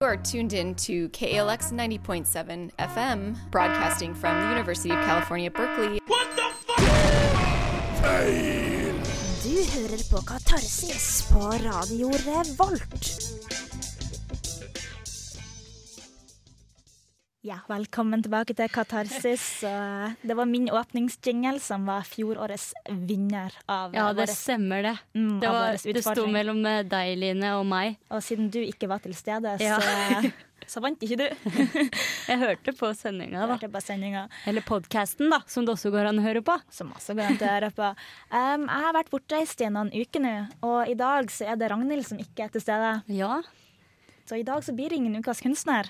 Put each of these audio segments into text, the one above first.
You are tuned in to KALX 90.7 FM, broadcasting from the University of California, Berkeley. What the fuck? Feil! Du hører på Katarsis på Radio Revolt. Ja, velkommen tilbake til Katarsis. Det var min åpningsjingle som var fjorårets vinner av Ja, det våre, stemmer det. Mm, Det, var, det sto mellom eh, deg, Line, og meg. Og siden du ikke var til stede, Ja. så, så vant ikke du. Jeg hørte på sendinga, da. Hørte på sendinga, Eller podkasten, da, som det også går an å høre på. som også går an å høre på. Um, jeg har vært bortreist i noen uker nå, og i dag så er det Ragnhild som ikke er til stede. Ja. Så i dag så blir det ingen Ukas kunstner.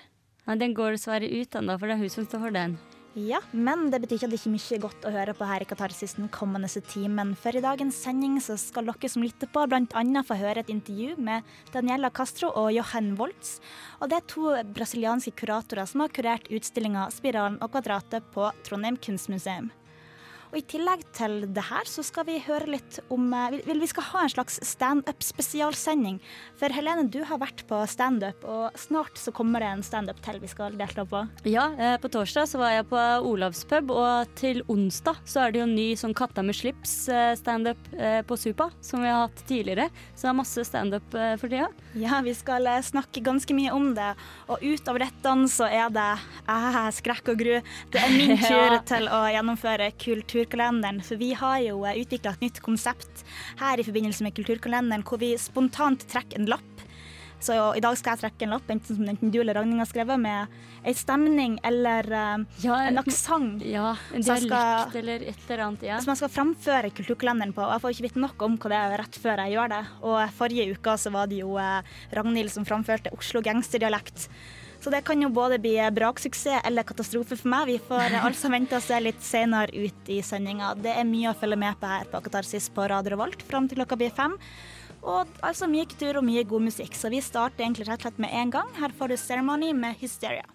Nei, den går dessverre ut ennå, for det er hun som står for den. Ja, men det betyr ikke at det ikke er mye godt å høre på her i Katarsis den kommende timen. For i dagens sending så skal dere som lytter på, bl.a. få høre et intervju med Daniela Castro og Johan Woltz. Og det er to brasilianske kuratorer som har kurert utstillinga 'Spiralen og kvadratet' på Trondheim kunstmuseum. Og I tillegg til det her så skal vi høre litt om eh, Vi, skal ha en slags standup-spesialsending. For Helene, du har vært på standup, og snart så kommer det en standup til vi skal delta på. Ja, eh, på torsdag så var jeg på Olavs pub, og til onsdag så er det jo ny sånn Katta med slips-standup på Supa, som vi har hatt tidligere. Så det er masse standup eh, for tida. Ja, vi skal eh, snakke ganske mye om det. Og utover dette så er det eh, skrekk og gru. Det er min tur Ja. til å gjennomføre Kulturkalenderen. For vi har jo utvikla et nytt konsept her i forbindelse med Kulturkalenderen, hvor vi spontant trekker en lapp. Så i dag skal jeg trekke en lapp, enten som enten du eller Ragnhild har skrevet, med ei stemning eller eh, Ja, en aksent. Ja, en dialekt skal- eller et eller annet. Ja. Som jeg skal framføre kulturkalenderen på. og Jeg får ikke vite nok om hva det er rett før jeg gjør det. Og forrige uke så var det jo eh, Ragnhild som framførte Oslo gangsterdialekt. Så det kan jo både bli braksuksess eller katastrofe for meg. Vi får altså vente og se litt senere ut i sendinga. Det er mye å følge med på her på Katarsis på Radio Revolt fram til klokka blir fem. Og altså mye kultur og mye god musikk, så vi starter egentlig rett og slett med en gang. Her får du Ceremony med Hysteria.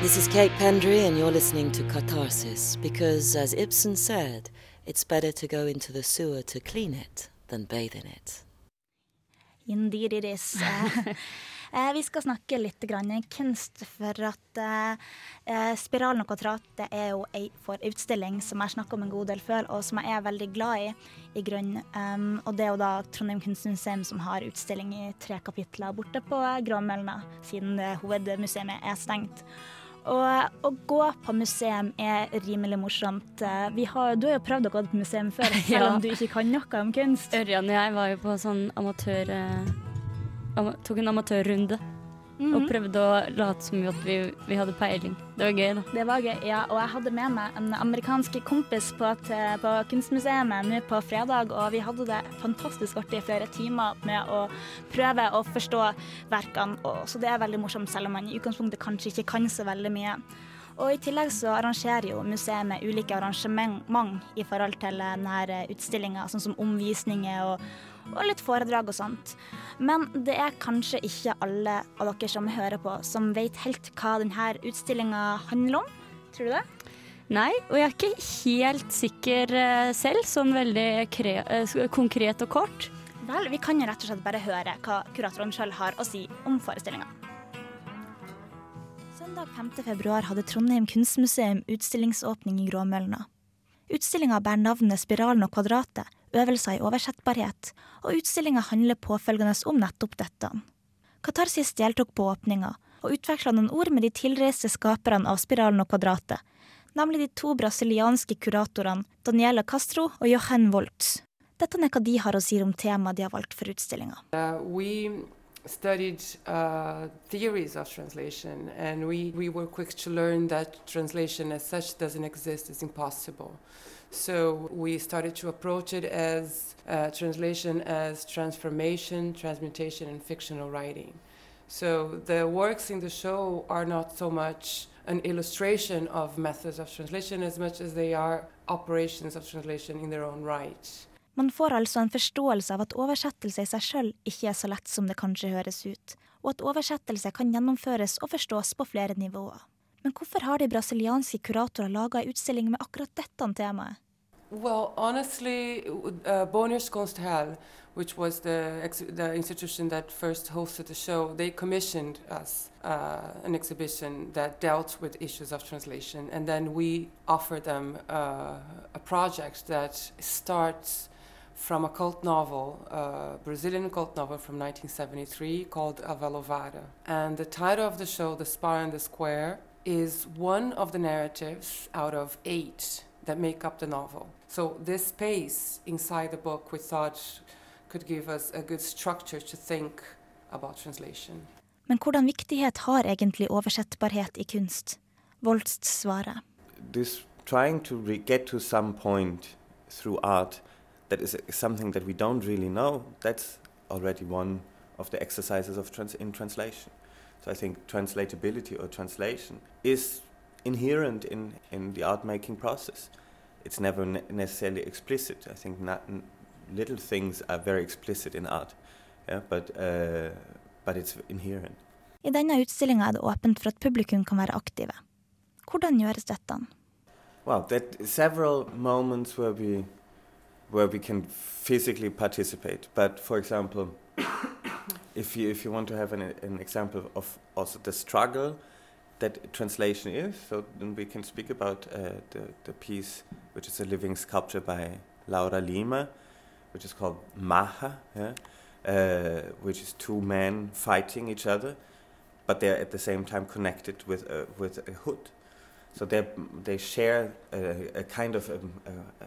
This is Kate Pendry, and you're listening to Catharsis because, as Ibsen said, it's better to go into the sewer to clean it than bathe in it. Indeed it is. Eh, eh, vi skal snakke litt grann kunst, for at eh, eh, Spiralen og kvadratet er jo ei for utstilling som jeg snakker om en god del før, og som jeg er veldig glad i, i grunn. Um, og det er jo da Trondheim kunstmuseum som har utstilling i tre kapitler borte på Gråmølna, siden hovedmuseet er stengt. Og å gå på museum er rimelig morsomt. Eh, Vi har, du har jo prøvd å gå på museum før, selv Ja. om du ikke kan noe om kunst. Ørjan og jeg var jo på sånn amatør... eh, tok en amatørrunde. Mhm. Og prøvde å late som at vi, vi hadde peiling. Det var gøy, da. Det var gøy, ja. Og jeg hadde med meg en amerikansk kompis på, et, på Kunstmuseet nå på fredag, og vi hadde det fantastisk artig i flere timer med å prøve å forstå verkene. Og, så det er veldig morsomt, selv om man i utgangspunktet kanskje ikke kan så veldig mye. Og I tillegg så arrangerer jo museet med ulike arrangement i forhold til denne utstillinga, sånn som omvisninger og, og litt foredrag og sånt. Men det er kanskje ikke alle av dere som hører på, som vet helt hva denne utstillinga handler om. Tror du det? Nei, og jeg er ikke helt sikker eh, selv, sånn veldig kre eh, konkret og kort. Vel, vi kan jo rett og slett bare høre hva kuratoren sjøl har å si om forestillinga. Søndag 5. februar hadde Trondheim kunstmuseum utstillingsåpning i Gråmølna. Utstillinga bærer navnet Spiralen og kvadratet, øvelser i oversettbarhet, og utstillinga handler påfølgende om nettopp dette. Katarsis deltok på åpninga, og utveksla noen ord med de tilreiste skaperne av Spiralen og kvadratet, nemlig de to brasilianske kuratorene Daniela Castro og Johan Woltz. Dette er hva de har å si om temaet de har valgt for utstillinga. Uh, studied uh, theories of translation, and we, we were quick to learn that translation as such doesn't exist, it's impossible. So we started to approach it as uh, translation as transformation, transmutation, and fictional writing. So the works in the show are not so much an illustration of methods of translation as much as they are operations of translation in their own right. Man får altså en forståelse av at oversettelse i seg sjøl ikke er så lett som det kanskje høres ut, og at oversettelse kan gjennomføres og forstås på flere nivåer. Men hvorfor har de brasilianske kuratorer laga ei utstilling med akkurat dette temaet? Well, honestly, uh, Bonniers Konsthall, which was the, the institution that first hosted the show, they commissioned us uh, an exhibition that dealt with issues of translation. And then we offered them uh, a project that starts from a cult novel, a Brazilian cult novel from 1973 called Avalovara. And the title of the show, The Spar and the Square, is one of the narratives out of eight that make up the novel. So this space inside the book we thought could give us a good structure to think about translation. Men hvordan viktighet har egentlig oversettbarhet i kunst? Volst svarer. This trying to get to some point through art that is uh, something that we don't really know, that's already one of the exercises of trans in translation. So I think translatability or translation is inherent in, in the art making process. It's never ne necessarily explicit. I think not, little things are very explicit in art, yeah, but, uh, but it's inherent. I denne utstillinga er det åpent for at publikum kan være aktive. Hvordan gjøres dette? Well, are several moments where we where we can physically participate. But for example, if you if you want to have an, an example of also the struggle that translation is, so then we can speak about uh, the the piece, which is a living sculpture by Laura Lima, which is called Maha, yeah? uh, which is two men fighting each other, but they're at the same time connected with a, with a hood. So they they share a, a kind of a, um, a,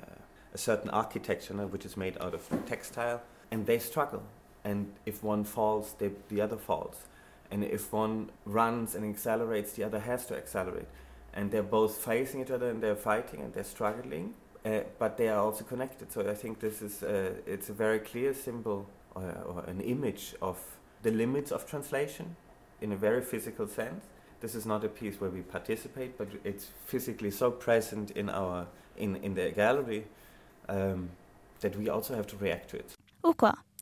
a certain architecture, which is made out of textile, and they struggle. And if one falls, they, the other falls. And if one runs and accelerates, the other has to accelerate. And they're both facing each other and they're fighting and they're struggling, uh, but they are also connected. So I think this is uh, it's a very clear symbol or, or an image of the limits of translation in a very physical sense. This is not a piece where we participate, but it's physically so present in our in, in the gallery um, that we also have to react to it.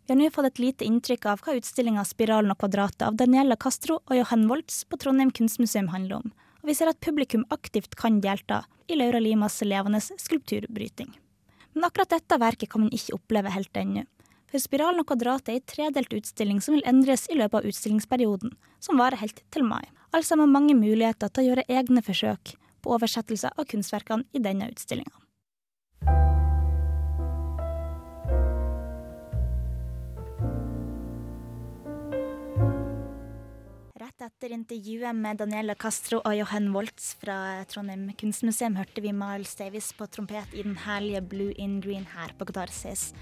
Vi har nå fått et lite inntrykk av hva utstillinga 'Spiralen og kvadratet' av Daniela Castro og Johan Woltz på Trondheim kunstmuseum handler om, og vi ser at publikum aktivt kan delta i Laura Limas levende skulpturbryting. Men akkurat dette verket kan man ikke oppleve helt ennå. For 'Spiralen og kvadratet' er en tredelt utstilling som vil endres i løpet av utstillingsperioden, som varer helt til mai. Altså med mange muligheter til å gjøre egne forsøk på oversettelse av kunstverkene i denne utstillinga. Rett etter intervjuet med Daniela Castro og Johan Woltz fra Trondheim kunstmuseum hørte vi Miles Davis på trompet i den herlige Blue in Green her på Katarsis.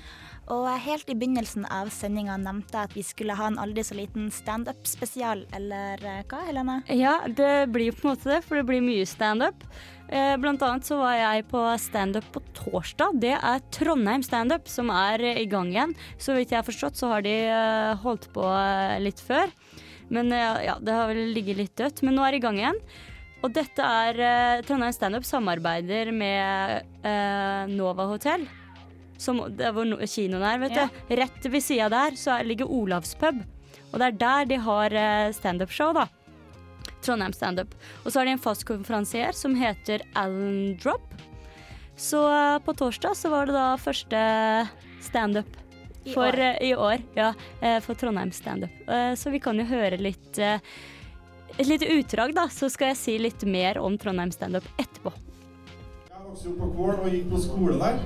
Og helt i begynnelsen av sendinga nevnte jeg at vi skulle ha en aldri så liten standup-spesial, eller eh, hva, Helene? Ja, det blir på en måte det, for det blir mye standup. Eh, blant annet så var jeg på standup på torsdag. Det er Trondheim standup som er i gang igjen. Så vidt jeg har forstått, så har de eh, holdt på litt før. Men ja, det har vel ligget litt dødt. Men nå er det i gang igjen. Og dette er uh, Trondheim Standup samarbeider med eh, Nova Hotel. Som, det er hvor kinoen er, vet ja. du. Rett ved sida der så ligger Olavs pub. Og det er der de har uh, standup-show, da. Trondheim Standup. Og så har de en fast konferansier som heter Alan Drop. Så på torsdag så var det da første standup i for år. Uh, i år. Ja, uh, for Trondheim standup. Uh, så vi kan jo høre litt Et lite utdrag, da, så skal jeg si litt mer om Trondheim standup etterpå. Jeg vokste opp på Kvål og gikk på skole der.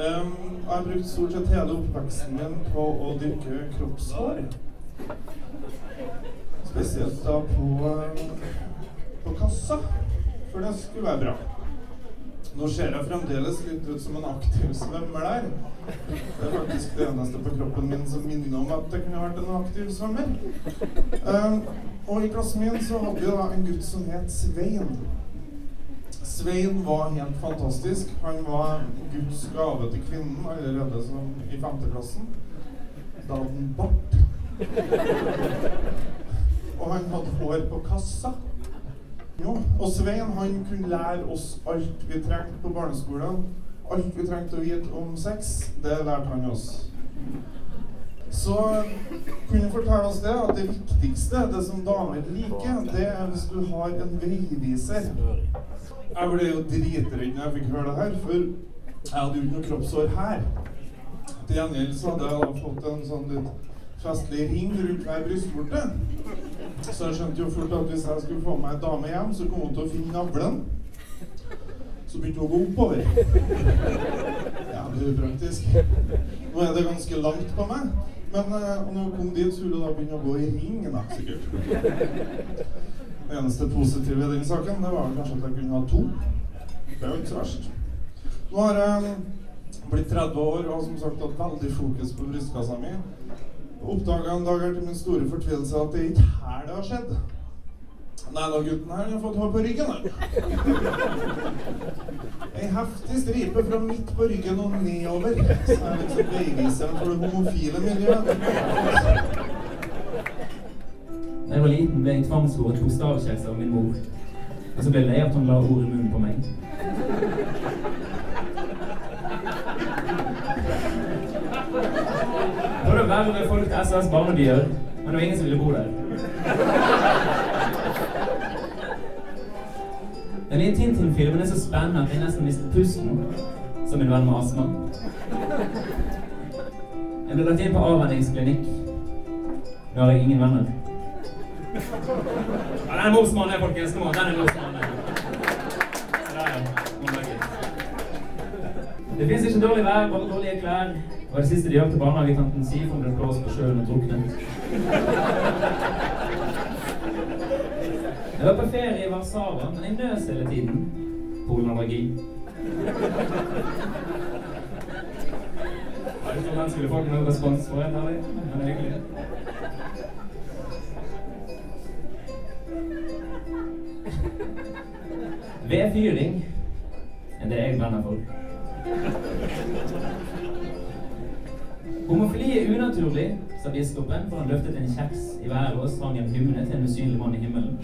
Um, jeg har brukt stort sett hele oppveksten min på å dyrke kroppshår. Spesielt da på, på kassa, for det skulle være bra. Nå ser jeg fremdeles litt ut som en aktiv svømmer der. Det er faktisk det eneste på kroppen min som minner om at det kunne vært en aktiv svømmer. Um, og i klassen min så hadde vi da en gutt som het Svein. Svein var helt fantastisk. Han var Guds gave til kvinnen allerede som i femteklassen. Da hadde han bart. Og han hadde hår på kassa. Jo, og Svein han kunne lære oss alt vi trengte på barneskolen. Alt vi trengte å vite om sex, det lærte han oss. så kunne han fortelle oss det at det viktigste, det som damer liker, det er hvis du har en veiviser. Jeg ble jo dritredd når jeg fikk høre det her, for jeg hadde jo ikke noe kroppshår her. Til gjengjeld så hadde jeg fått en sånn litt festlig ring rundt hver brystvorte. Så jeg skjønte jo fort at hvis jeg skulle få meg ei dame hjem, så kom hun til å finne navlen. Så begynte hun å gå oppover. Jævlig upraktisk. Nå er det ganske langt på meg. Men eh, og når hun kom dit, så ville hun da begynne å gå i ring, da, sikkert. Det eneste positive i den saken, det var kanskje at jeg kunne ha to. Det er jo ikke så verst. Nå har jeg blitt 30 år og som sagt hatt veldig fokus på brystkassa mi. Oppdaga en dag her til min store fortvilelse at det er ikke her det har skjedd. Nei da, gutten her har fått hår på ryggen. Ei heftig stripe fra midt på ryggen og nedover. Så er liksom veiviseren for det homofile miljøet. Da jeg var liten, ble jeg tvangsfòret bokstavkjeks av min mor. Og så ble jeg lei av at hun la ord i munnen på meg. Å folk til SS Barnebyer, men det var ingen som ville bo der. Den nye Tintin-filmen er så spennende at jeg nesten mistet pusten, som min venn med astma. Jeg ble lagt inn på avvenningsklinikk. Nå har jeg ingen venner. Ja, den er morsmann, folkens. Den er morsmann. Det fins ikke dårlig vær, bare dårlige klær. Og det siste de hørte barnehagetanten si, for det ble blåst på sjøen og druknet. Jeg var på ferie i Warszawa, men jeg nøs hele tiden. Pollenallergi. Jeg om den skulle få noen respons på, helt ærlig. Men egentlig hyggelig. Vedfyring er det jeg brenner for. Homofili er unaturlig, sa biskopen, for han løftet en kjeks i været og sang en hymne til en usynlig mann i himmelen.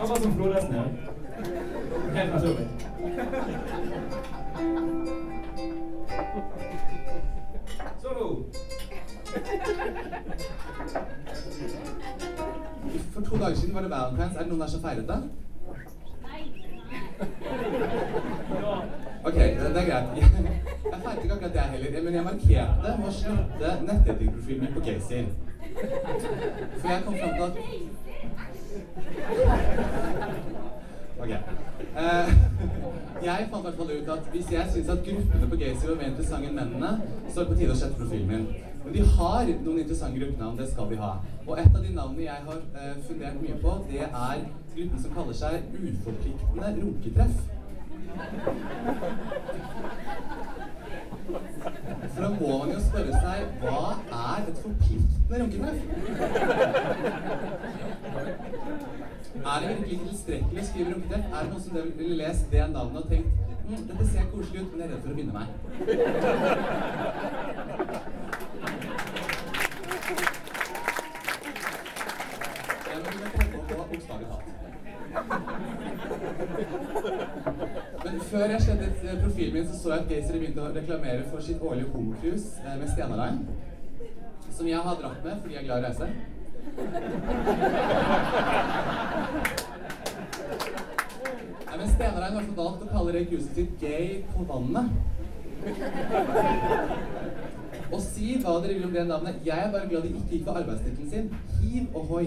Akkurat som flodhesten her. Siden var det Valentine's. Er det noen der som feiret det? Ok, det er greit. Jeg feiret ikke akkurat det heller, men jeg markerte det med å slutte nettdetektivprofilen min på Gacy. For jeg kom fram til at Ok. Eh, jeg fant i hvert fall ut at hvis jeg syns at gruppene på Gacy var mer interessante enn mennene, så er det på tide å slette profilen min. Men de har noen interessante gruppenavn, det skal de ha. Og et av de navnene jeg har uh, fundert mye på, det er gruppen som kaller seg Uforpliktende runketreff. For da må man jo spørre seg hva er et forpliktende runketreff? Er det virkelig tilstrekkelig å skrive runketreff? Er det noen som ville lest det navnet og tenkt hm, dette ser koselig ut, men jeg er redd for å binde meg? Men før jeg slettet eh, profilen min, så så jeg at Gazer begynte å reklamere for sitt årlige homocruise eh, med Stena Line. Som jeg har dratt med fordi jeg er glad i å reise. Nei, men Stena Line har valgt å kalle det cruiset sitt Gay på vannet. Og si hva dere vil om det navnet. Jeg er bare glad de ikke gikk for arbeidstittelen sin. Hiv ohoi.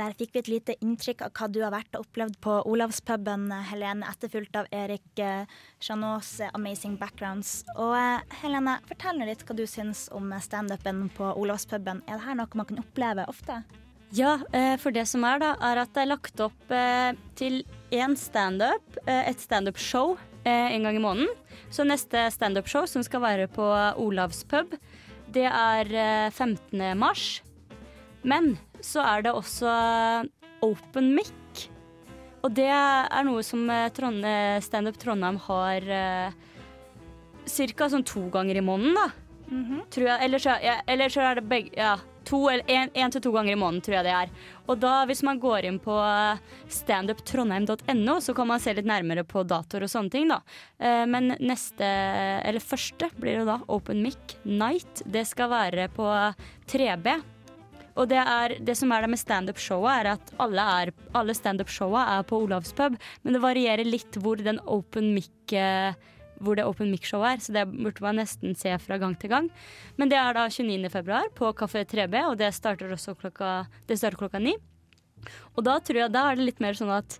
Der fikk vi et lite inntrykk av hva du har vært og opplevd på Olavspuben, Helene, etterfulgt av Erik eh, Janås eh, Amazing Backgrounds. Og eh, Helene, fortell nå litt hva du syns om standupen på Olavspuben. Er dette noe man kan oppleve ofte? Ja, for det som er da, er at det er lagt opp til én standup, et standup-show en gang i måneden. Så neste standup-show, som skal være på Olavspub, det er eh, 15. mars. Men så er det også open mic. Og det er noe som eh, Trond- Standup Trondheim har eh, ca. sånn to ganger i måneden, da. Tror jeg. Eller så, ja, eller så er det begge Ja, To en, en til to ganger i måneden, tror jeg det er. Og da, hvis man går inn på standuptrondheim.no, så kan man se litt nærmere på datoer og sånne ting, da. Eh, Men neste, eller første, blir det da Open Mic Night. Det skal være på 3B. Og det, er, det som er det med standup-showet, er at alle, er, alle standup-showa er på Olavs pub, men det varierer litt hvor den open mic eh, hvor det open mic-showet er, så det burde man nesten se fra gang til gang. Men det er da 29. februar på Kafé 3B, og det starter også klokka, det starter klokka ni. Og da tror jeg da er det litt mer sånn at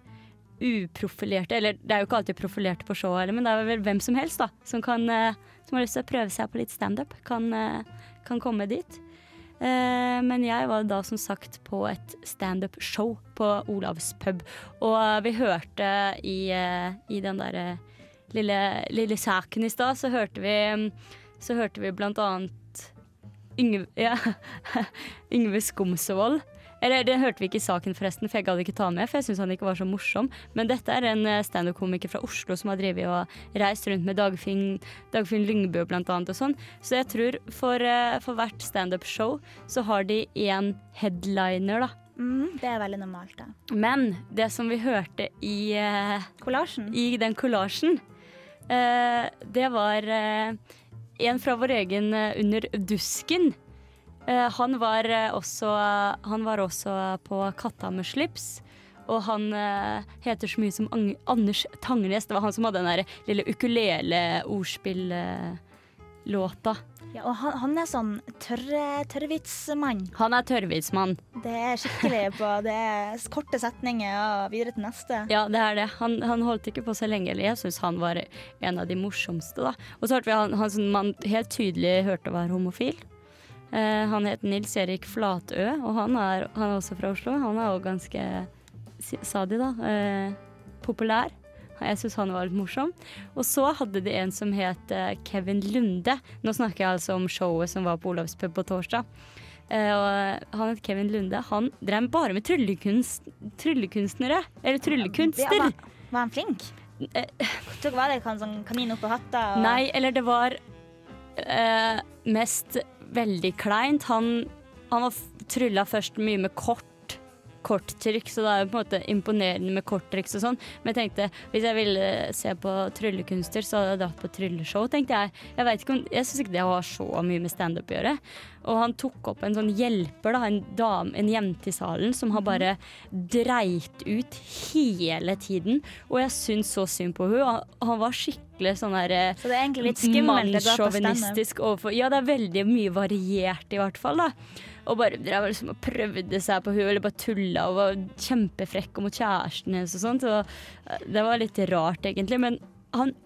uprofilerte, eller det er jo ikke alltid profilerte på heller, men det er vel hvem som helst da, som, kan, eh, som har lyst til å prøve seg på litt standup, kan, eh, kan komme dit. Eh, men jeg var da som sagt på et standup-show på Olavs pub. Og vi hørte i, eh, i den derre lille, lille saken i stad, så hørte vi Så hørte vi blant annet Yngve, ja, Yngve Skomsvold. Eller det hørte vi ikke i saken, forresten, for jeg gadd ikke ta med, for jeg syns han ikke var så morsom. Men dette er en eh, standup-komiker fra Oslo som har drevet og reist rundt med Dagfinn, Dagfinn Lyngbø blant annet og sånn. Så jeg tror for, eh, for hvert standup-show så har de én headliner, da. Mm, det er veldig normalt, da. Men det som vi hørte i, Kollasjen? i den kollasjen, uh, det var uh, en fra vår egen Under dusken. Eh, han, var, eh, også, han var også på Katta med slips. Og han eh, heter så mye som Anders Tangnes. Det var han som hadde den der lille ukulele-ordspill-låta. Ja, og han, han er sånn tørre, tørrvitsmann. Han er tørrvitsmann. Det er skikkelig på Det er korte setninger og videre til neste. Ja, det er det. Han, han holdt ikke på så lenge. Eller jeg syns han var en av de morsomste, da. Og så hørte vi han, han som man helt tydelig hørte var homofil. Eh, han het Nils Erik Flatø, og han er, han er også fra Oslo. Han er òg ganske, sa de da, eh, populær. Jeg syns han var litt morsom. Og så hadde de en som het eh, Kevin Lunde. Nå snakker jeg altså om showet som var på Olavspub på torsdag. Eh, og han het Kevin Lunde. Han drev bare med tryllekunst, tryllekunstnere. Eller tryllekunster. Ja, var, var han flink? Tror var det sånn kanin oppå hatta? Og... Nei, eller det var eh, mest veldig kleint. Han, han var trylla først mye med kort korttrykk, så det er jo på en måte imponerende med korttriks og sånn. Men jeg tenkte, hvis jeg ville se på tryllekunster, så hadde jeg dratt på trylleshow, tenkte jeg. Jeg vet ikke om, jeg syns ikke det har så mye med standup å gjøre. Og han tok opp en sånn hjelper, da, en dame, en jente i salen, som har bare dreit ut hele tiden. Og jeg syns så synd på henne. Han, var skikkelig sånn der eh, Så det er egentlig litt mannssjåvinistisk overfor Ja, det er veldig mye variert, i hvert fall. da Og bare drev liksom og prøvde seg på henne, eller bare tulla og var kjempefrekk mot kjæresten hennes og sånt. Så eh, det var litt rart, egentlig. Men han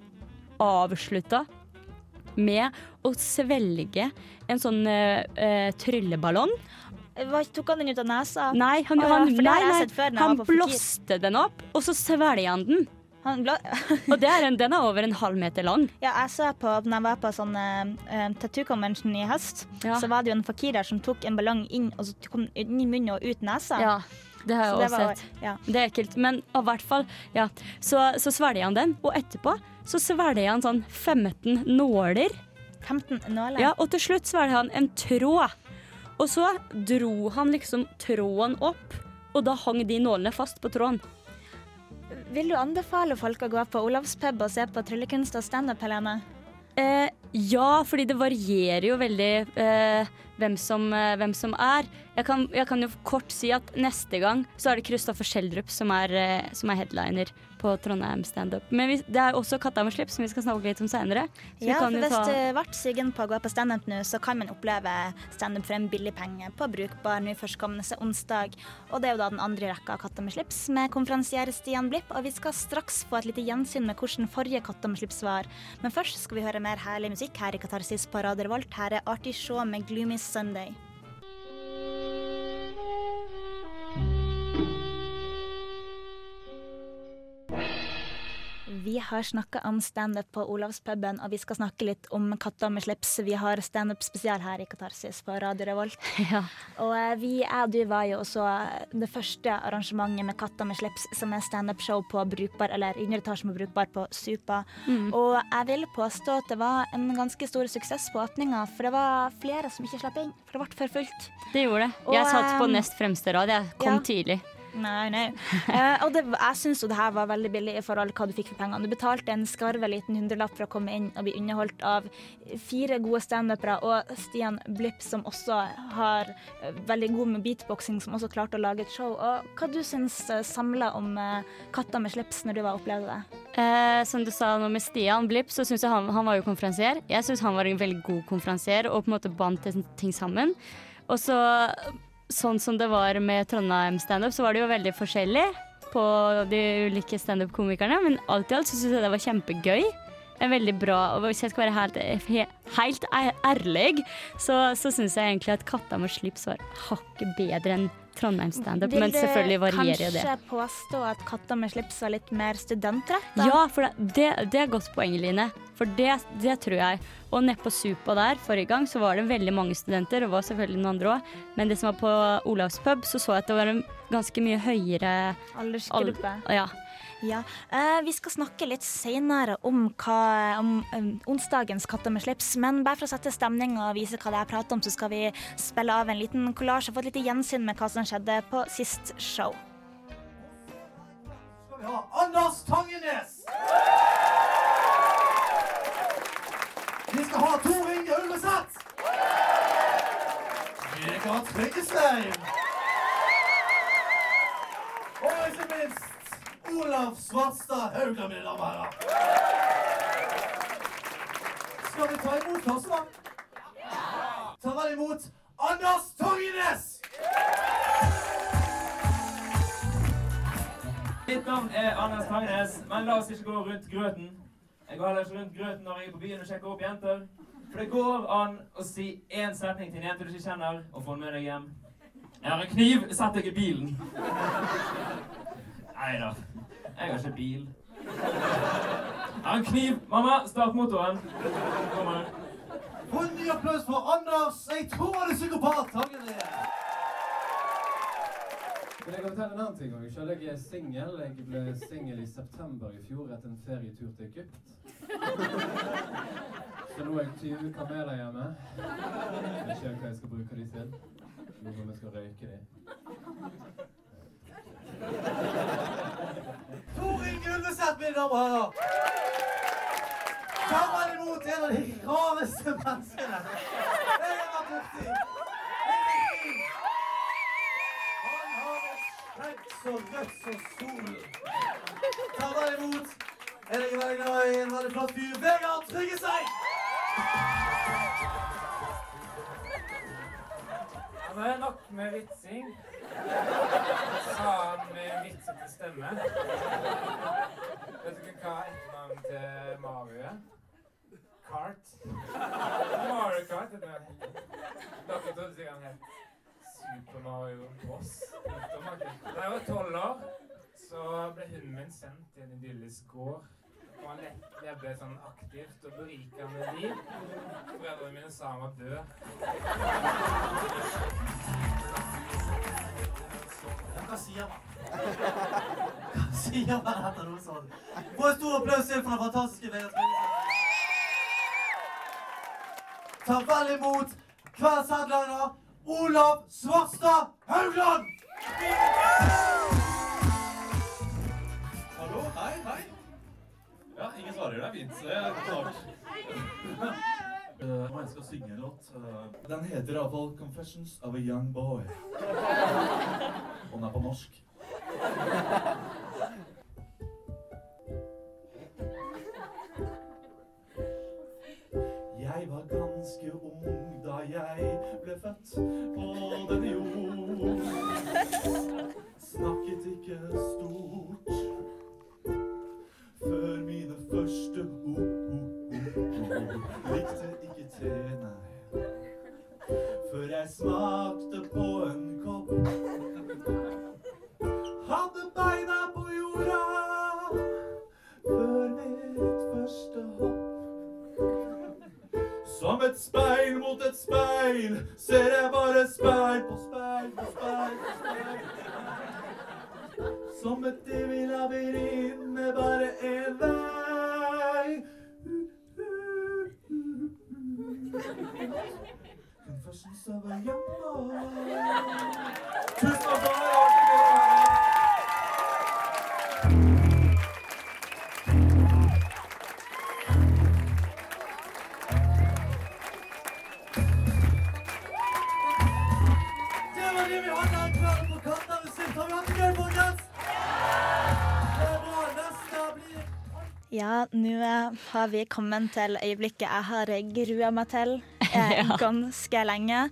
avslutta med å svelge en sånn eh, trylleballong. Hva, tok han den ut av nesa? Nei, han, oh, ja, han, nei, nei, han blåste den opp, og så svelga han den. Han. Og det er en, den er over en halv meter lang. Ja, jeg så på, når jeg var på sånn uh, tattoo convention i høst, Ja. så var det jo en fakir der som tok en ballong inn, og så kom den inn i munnen og ut nesa. Ja, det har jeg Så også var- sett. ja. Det er ekkelt. Men i hvert fall, ja. Så, så svelger han den, og etterpå så svelger han sånn 15 nåler. 15 nåler? Ja, og til slutt svelger han en tråd. Og så dro han liksom tråden opp, og da hang de nålene fast på tråden. Vil du anbefale folk å gå på Olavs pub og se på tryllekunst og standup, Helene? Eh, ja, fordi det varierer jo veldig eh, hvem, som, eh, hvem som er. Jeg kan, jeg kan jo kort si at neste gang så er det Kristoffer Schjelderup som, er, eh, som er headliner på Trondheim standup. Men vi, det er også Katta med slips som vi skal snakke litt om vi Ja, kan for hvis ta- du ble sugen på å gå på standup nå, så kan man oppleve standup for en billig penge på Brukbar nå førstkommende onsdag. Og det er jo da den andre rekka av Katta med slips med konferansier Stian Blipp. Og vi skal straks få et lite gjensyn med hvordan forrige Katta med slips var. Men først skal vi høre mer herlig musikk her i Katarsis på Radio Revolt. Her er Artie Shaw med 'Gloomy Sunday'. Vi har snakka om standup på Olavspuben, og vi skal snakke litt om katter med slips. Vi har standup spesial her i Katarsis på Radio Revolt. Ja. Og eh, vi, jeg og du var jo også det første arrangementet med katter med slips, som er standup-show på Brukbar, eller yngre etasje med Brukbar på Supa. Mm. Og jeg vil påstå at det var en ganske stor suksess på åpninga, for det var flere som ikke slapp inn, for det ble for fullt. Det gjorde det. Og, Jeg satt på ehm, nest fremste rad. Jeg kom ja. tidlig. Nei, nei. Uh, og det, jeg syns jo det her var veldig billig i forhold til hva du fikk for pengene. Du betalte en skarve liten hundrelapp for å komme inn og bli underholdt av fire gode standupere og Stian Blipp, som også har eh, veldig god med beatboxing, som også klarte å lage et show. Og hva du syns uh, samla om eh, Katta med slips når du var opplevde det? Eh, som du sa nå med Stian Blipp, så syns jeg han, han var jo konferansier. Jeg syns han var en veldig god konferansier og på en måte bandt ting sammen. Og så, sånn som det var med Trondheim standup, så var det jo veldig forskjellig på de ulike standup-komikerne, men alt i alt så syns jeg det var kjempegøy. En veldig bra, og Hvis jeg skal være helt, he, helt ærlig, så, så syns jeg egentlig at Katta med slips var hakket bedre enn Trondheim standup, men selvfølgelig varierer det. Vil du kanskje påstå at Katta med slips var litt mer studentrett? Ja, for det, det, det er godt poeng, Line. For det, det tror jeg. Og nedpå Supa der forrige gang så var det veldig mange studenter, og var selvfølgelig noen andre òg. Men det som var på Olavs pub, så så jeg at det var en ganske mye høyere Aldersgruppe. Al ja. Ja, eh, Vi skal snakke litt senere om, hva, om eh, onsdagens Katter med slips, men bare for å sette stemning og vise hva det er prat om, så skal vi spille av en liten kollasj og få et lite gjensyn med hva som skjedde på sist show. skal vi ha Anders Tangenes. Vi skal ha Tor Inge Ulveseth. Vegard Tryggestein. Og ikke minst Olav Svarstad Haugland, mine damer og. Skal vi ta imot førstemann? Ta vel imot Anders Torgenes! Mitt navn er Anders Tangnes, men la oss ikke gå rundt grøten. Jeg går heller ikke rundt grøten når jeg er på byen og sjekker opp jenter. For det går an å si én setning til en jente du ikke kjenner, og få den med deg hjem. Jeg har en kniv, sett deg i bilen. Nei da, jeg har ikke bil. Jeg har en kniv. Mamma, start motoren. Kommer. Ny applaus for Anders. Jeg tror han er psykopat. Tangenes. Men jeg kan fortelle en annen ting òg. Selv jeg er singel. Jeg ble singel i september i fjor etter en ferietur til Egypt. Så nå er jeg 20 kameler hjemme. Jeg vet ikke hva jeg skal bruke de til. Lurer på om jeg skal røyke de. Tor Inge mine damer og herrer. Vel imot en av de rareste menneskene jeg har vært borti. Skjegg så rødt som solen. Ta vel imot en jeg er veldig glad i, en veldig flott fyr, Vegard Tryggeseid. Ja, nå er nok med vitsing. Sa han med vitsete stemme. Vet dere hva etternavnet til Mario er? Kart. Mario Kart heter han. Dere trodde sikkert han het Super Mario Bros. Da jeg var tolv år, så ble hunden min sendt til en idyllisk gård. Og han le- levde sånn aktivt og berikende liv. Foreldrene mine sa han var død. Hva sier man? Hva sier man etter noe sånt? Få en stor applaus til for den fantastiske Vegard. Ta vel imot kveldens headliner, Olav Svarstad Haugland! Hallo, hei, hei. Ja, ingen svarer. Det er fint. så Det er klart. Uh, jeg skal synge en låt. Uh, den heter iallfall 'Confessions of a Young Boy'. Og den er på norsk. Jeg var ganske ung da jeg født på Ja, nå eh, har vi kommet til øyeblikket jeg har grua meg til eh, Ja. ganske lenge.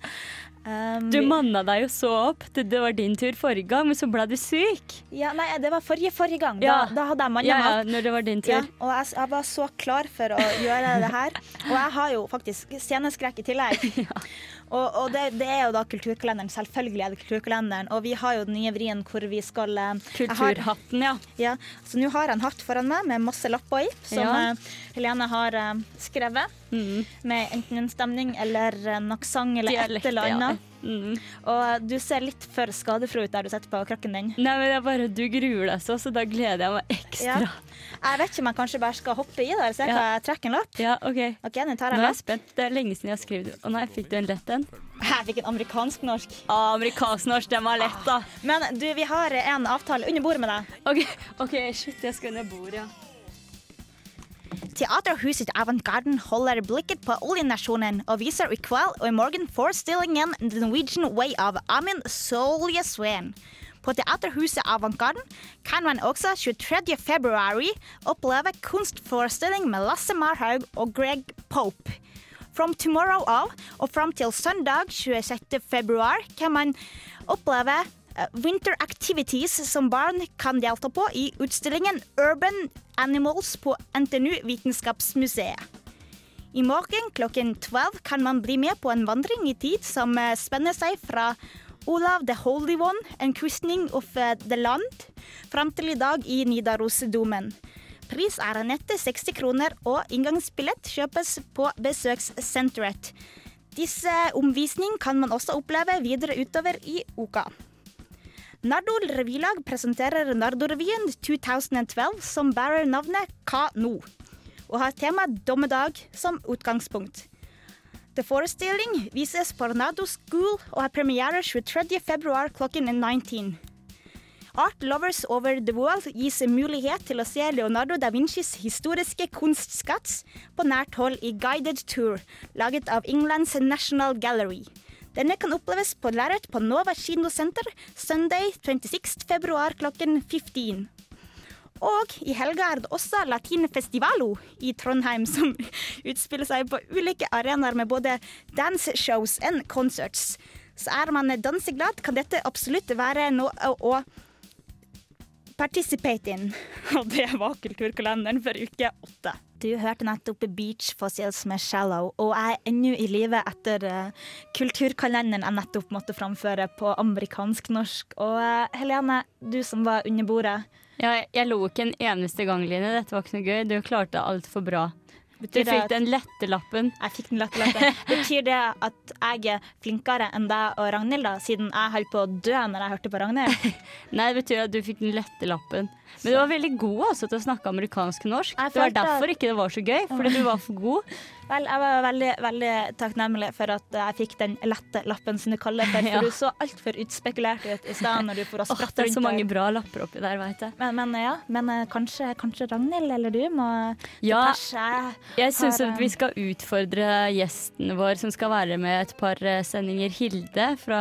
Um, Du manna deg jo så opp. Det, var din tur forrige gang, men så ble du syk. Ja, nei, det var forrige forrige gang. Ja. Da, da hadde jeg manna Ja, meg ja, opp. når det var din tur. Ja, og jeg, jeg var så klar for å gjøre det her. Og jeg har jo faktisk sceneskrekk i tillegg. Og, og det, det er jo da kulturkalenderen. Selvfølgelig er det kulturkalenderen. Og vi har jo den nye vrien hvor vi skal eh, har- Kulturhatten, ja. ja. Så nå har jeg en hatt foran meg med masse lapper i, som Ja. eh, Helene har skrevet. skrevet. Med enten en stemning eller en aksent eller Dialekt, et eller ja. Annet. Og du ser litt for skadefro ut der du sitter på krakken din. Nei, men det er bare Du gruer deg så, så da gleder jeg meg ekstra. Ja. Jeg vet ikke om jeg kanskje bare skal hoppe i der, se hva Ja. jeg trekker en lapp. Ja, OK. Ok, Nå tar jeg Nå er jeg lapp. spent. Det er lenge siden jeg har skrevet Å nei, fikk du en lett en? Jeg fikk en amerikansk-norsk. Ah, amerikansk-norsk, den var lett, da. Men du, vi har en avtale under bordet med deg. OK, ok, shit, jeg skal under bordet, ja. Teaterhuset Avantgarden holder blikket på oljenasjonen og viser i kveld og i morgen forestillingen The Norwegian Way av Amin Solje Sveen. På Teaterhuset Avantgarden kan man også 23. februar oppleve kunstforestilling med Lasse Marhaug og Greg Pope. From tomorrow av og fram til søndag 26. februar kan man oppleve winter activities som barn kan delta på i utstillingen Urban Animals på NTNU Vitenskapsmuseet. I morgen klokken 12 kan man bli med på en vandring i tid som eh, spenner seg fra Olav the Holy One, en kristning of eh, the land, fram til i dag i Nidarosdomen. Pris er nettet 60 kroner, og inngangsbillett kjøpes på besøkssenteret. Disse omvisning kan man også oppleve videre utover i uka. Nardol revylag presenterer Nardo-revyen 2012 som bærer navnet Hva nå? og har temaet dommedag som utgangspunkt. The Forestilling vises på Nardo School og har premiere 23. februar klokken 19. Art lovers over the world gis mulighet til å se Leonardo da Vincis historiske kunstskatt på nært hold i guided tour, laget av Englands National Gallery. Denne kan oppleves på lerret på Nova kinosenter søndag 26. februar klokken 15. Og i helga er det også Latinfestivalo i Trondheim, som utspiller seg på ulike arenaer med både danceshows og concerts. Så er man danseglad, kan dette absolutt være noe å, participate in. Og det var kulturkalenderen for uke åtte. Du hørte nettopp Beach Fossils med 'Shallow', og jeg er ennå i live etter eh, kulturkalenderen jeg nettopp måtte framføre på amerikansk-norsk. Og eh, Helene, du som var under bordet. Ja, jeg, lo ikke en eneste gang, Line. Dette var ikke noe gøy. Du klarte det altfor bra. Du fikk at- den lette lappen. Jeg fikk den lette lappen. Betyr det at jeg er flinkere enn deg og Ragnhild, da, siden jeg holdt på å dø når jeg hørte på Ragnhild? Nei, det betyr at du fikk den lette lappen. Men du var veldig god også til å snakke amerikansk-norsk. Det var derfor at- ikke det var så gøy, fordi du var for god. Vel, jeg var veldig, veldig takknemlig for at jeg fikk den lette lappen, som du kaller det. For, Ja. du så altfor utspekulert ut i stedet når du får Åh, spratt det er så mange bra lapper oppi der, veit jeg. Men, men ja, men eh, kanskje, kanskje Ragnhild eller du må Ja, jeg, Jeg syns at vi skal utfordre gjesten vår som skal være med et par eh, sendinger. Hilde fra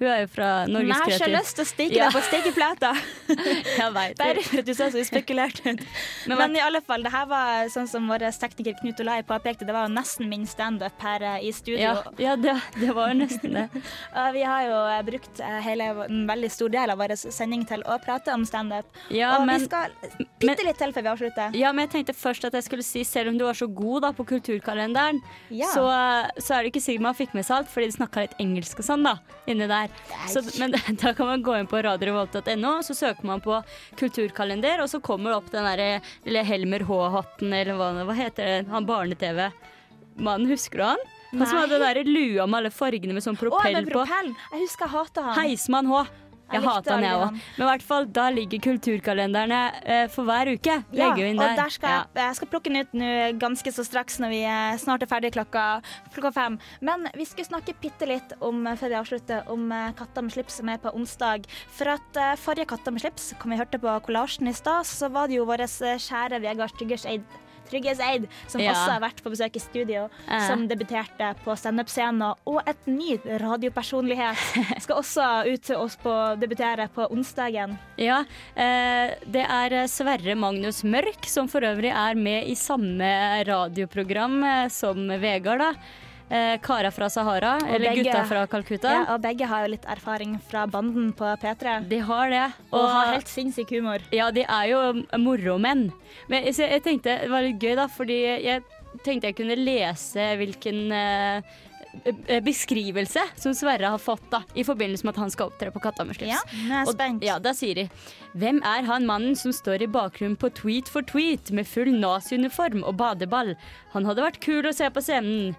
Hun er jo fra Norges Kreativ... jeg har så lyst til å stikke Ja. deg på stekeplata. Jeg vet det. Bare for at du så så utspekulert ut. Men Men, i alle fall, det her var sånn som vår tekniker Knut Olai påpekte, det var jo nesten min standup her eh, i studio. Ja, ja det, det var nesten det. Vi har jo eh, brukt eh, hele, en veldig stor del av vår sending til å prate om standup. Ja, og men- vi skal bitte litt til før vi avslutter. Ja, men jeg tenkte først at jeg skulle si Selv om du var så god da på kulturkalenderen, Ja. så, så er det ikke sikkert man fikk med seg alt, fordi de snakka litt engelsk og sånn da, inni der. Så, men da kan man gå inn på radiorevolt.no, så søker man på kulturkalender, og så kommer det opp den derre Helmer H-hatten, eller hva, hva heter det, han barne-TV. Mannen, husker du han? Han som hadde den der lua med alle fargene med sånn Å, propell med på. propellen. Jeg husker jeg hata han. Heismann H. Jeg, Jeg hater han, jeg òg. Men i hvert fall, da ligger kulturkalenderne eh, for hver uke. Ja, og der. der skal jeg, jeg skal plukke den ut nå ganske så straks når vi eh, snart er ferdig klokka, klokka fem. Men vi skulle snakke bitte litt om, eh, før vi avslutter, om eh, Katta med slips som er på onsdag. For at forrige Katta med slips, som vi hørte på kollasjen i stad, så var det jo vår kjære Vegard Tryggeseid Tryggeseid, som Ja. også har vært på besøk i studio, Eh. som debuterte på standup-scenen. Og et ny radiopersonlighet skal også ut til oss på debutere på onsdagen. Ja, eh, det er Sverre Magnus Mørk, som for øvrig er med i samme radioprogram eh, som Vegard. da. Eh, Kara fra Sahara, Og eller begge- Gutta fra Calcutta. Ja, og begge har jo litt erfaring fra banden på P3. De har det. Og har helt sinnssyk humor. Ja, de er jo moromenn. Men så jeg tenkte det var litt gøy, da, fordi jeg tenkte jeg kunne lese hvilken eh, eh, beskrivelse som Sverre har fått da, i forbindelse med at han skal opptre på Katta med slips. Ja, nå er jeg Og- Ja, da sier de Hvem er han mannen som står i bakgrunnen på Tweet for tweet med full naziuniform og badeball? Han hadde vært kul å se på scenen.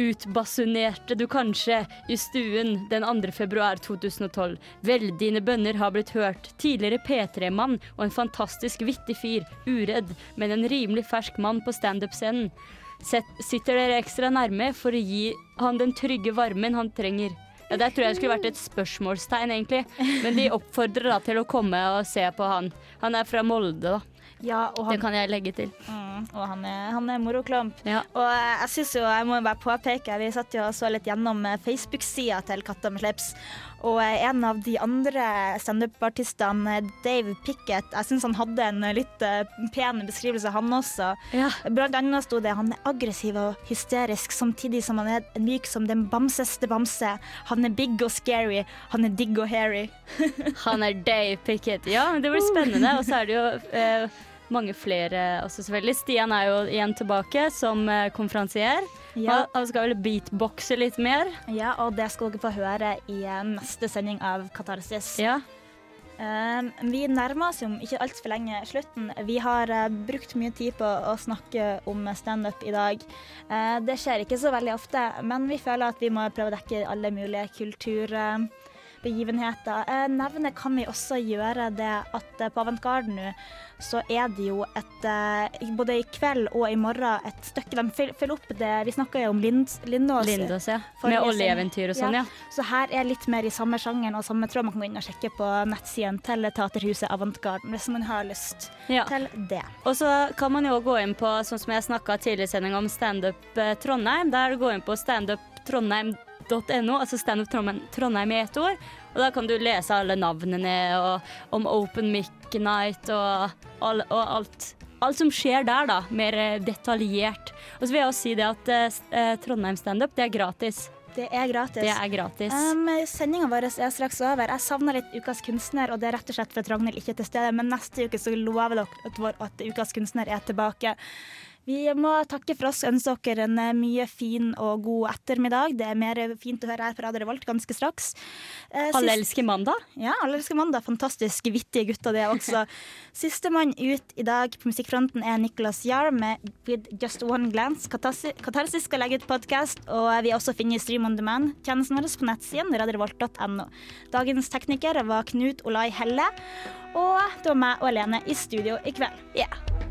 Utbasunerte du kanskje i stuen den 2. februar 2012. Vel, dine bønner har blitt hørt. Tidligere P3-mann og en fantastisk vittig fyr. Uredd, men en rimelig fersk mann på standup-scenen. Sitter dere ekstra nærme for å gi han den trygge varmen han trenger. Ja, Der tror jeg det skulle vært et spørsmålstegn, egentlig. Men de oppfordrer da til å komme og se på han. Han er fra Molde, da. Ja, han, Det kan jeg legge til. mm, og han er, han er moroklump. Ja. Og jeg synes jo, jeg må bare påpeke, vi satt jo og så litt gjennom eh, Facebook-sida til Katta med slips. Og eh, en av de andre standup-artistene, Dave Pickett, jeg syns han hadde en eh, litt pen beskrivelse, han også. Ja. Blant annet sto det han er aggressiv og hysterisk, samtidig som han er myk som den bamseste bamse. Han er big og scary, han er digg og hairy. Han er Dave Pickett. Ja, det blir spennende. Og så er det jo eh, mange flere også, selvfølgelig. Stian er jo igjen tilbake som eh, konferansier. Ja. Han, skal vel beatboxe litt mer. Ja, og det skal dere få høre i eh, neste sending av Katarsis. Ja. Um, vi nærmer oss jo ikke altfor lenge slutten. Vi har uh, brukt mye tid på å snakke om standup i dag. Uh, det skjer ikke så veldig ofte, men vi føler at vi må prøve å dekke alle mulige kulturer. Uh, nevne kan vi også gjøre det at eh, på Avantgarden nå så er det jo et eh, Både i kveld og i morgen et stykke de følger opp det Vi snakka jo om Lind, Lindås. Lindås, ja. Med oljeeventyr og sånn, ja. Så her er litt mer i samme sjangeren og samme tråd. Man kan gå inn og sjekke på nettsiden til Teaterhuset Avantgarden hvis man har lyst Ja. til det. Og så kan man jo gå inn på, sånn som jeg snakka tidligere i sending om Standup eh, Trondheim. Der går inn på standuptrondheim.no, altså Standup Trondheim, Trondheim i ett ord. Og da kan du lese alle navnene og om Open Mic Night og, og alt. Alt som skjer der, da. Mer eh, detaljert. Og så vil jeg også si det at eh, eh, Trondheim Standup, det er gratis. Det er gratis. Det er gratis. Um, Sendinga vår er straks over. Jeg savner litt Ukas kunstner, og det er rett og slett for at Ragnhild ikke er til stede. Men neste uke så lover dere at, vår, at Ukas kunstner er tilbake. Vi må takke for oss ønske dere en eh, mye fin og god ettermiddag. Det er mer fint å høre her på Radio Revolt ganske straks. Eh, Alle elsker mandag. Ja, alle elsker mandag. Fantastisk vittige gutter, det også. Sistemann ut i dag på musikkfronten er Nicholas Yar med With Just One Glance. Katarsis skal legge ut podkast, og vi har også funnet Stream on Demand-tjenesten vår på nettsiden radiorevolt.no. Dagens tekniker var Knut Olai Helle, og det var meg og Alene i studio i kveld. Yeah.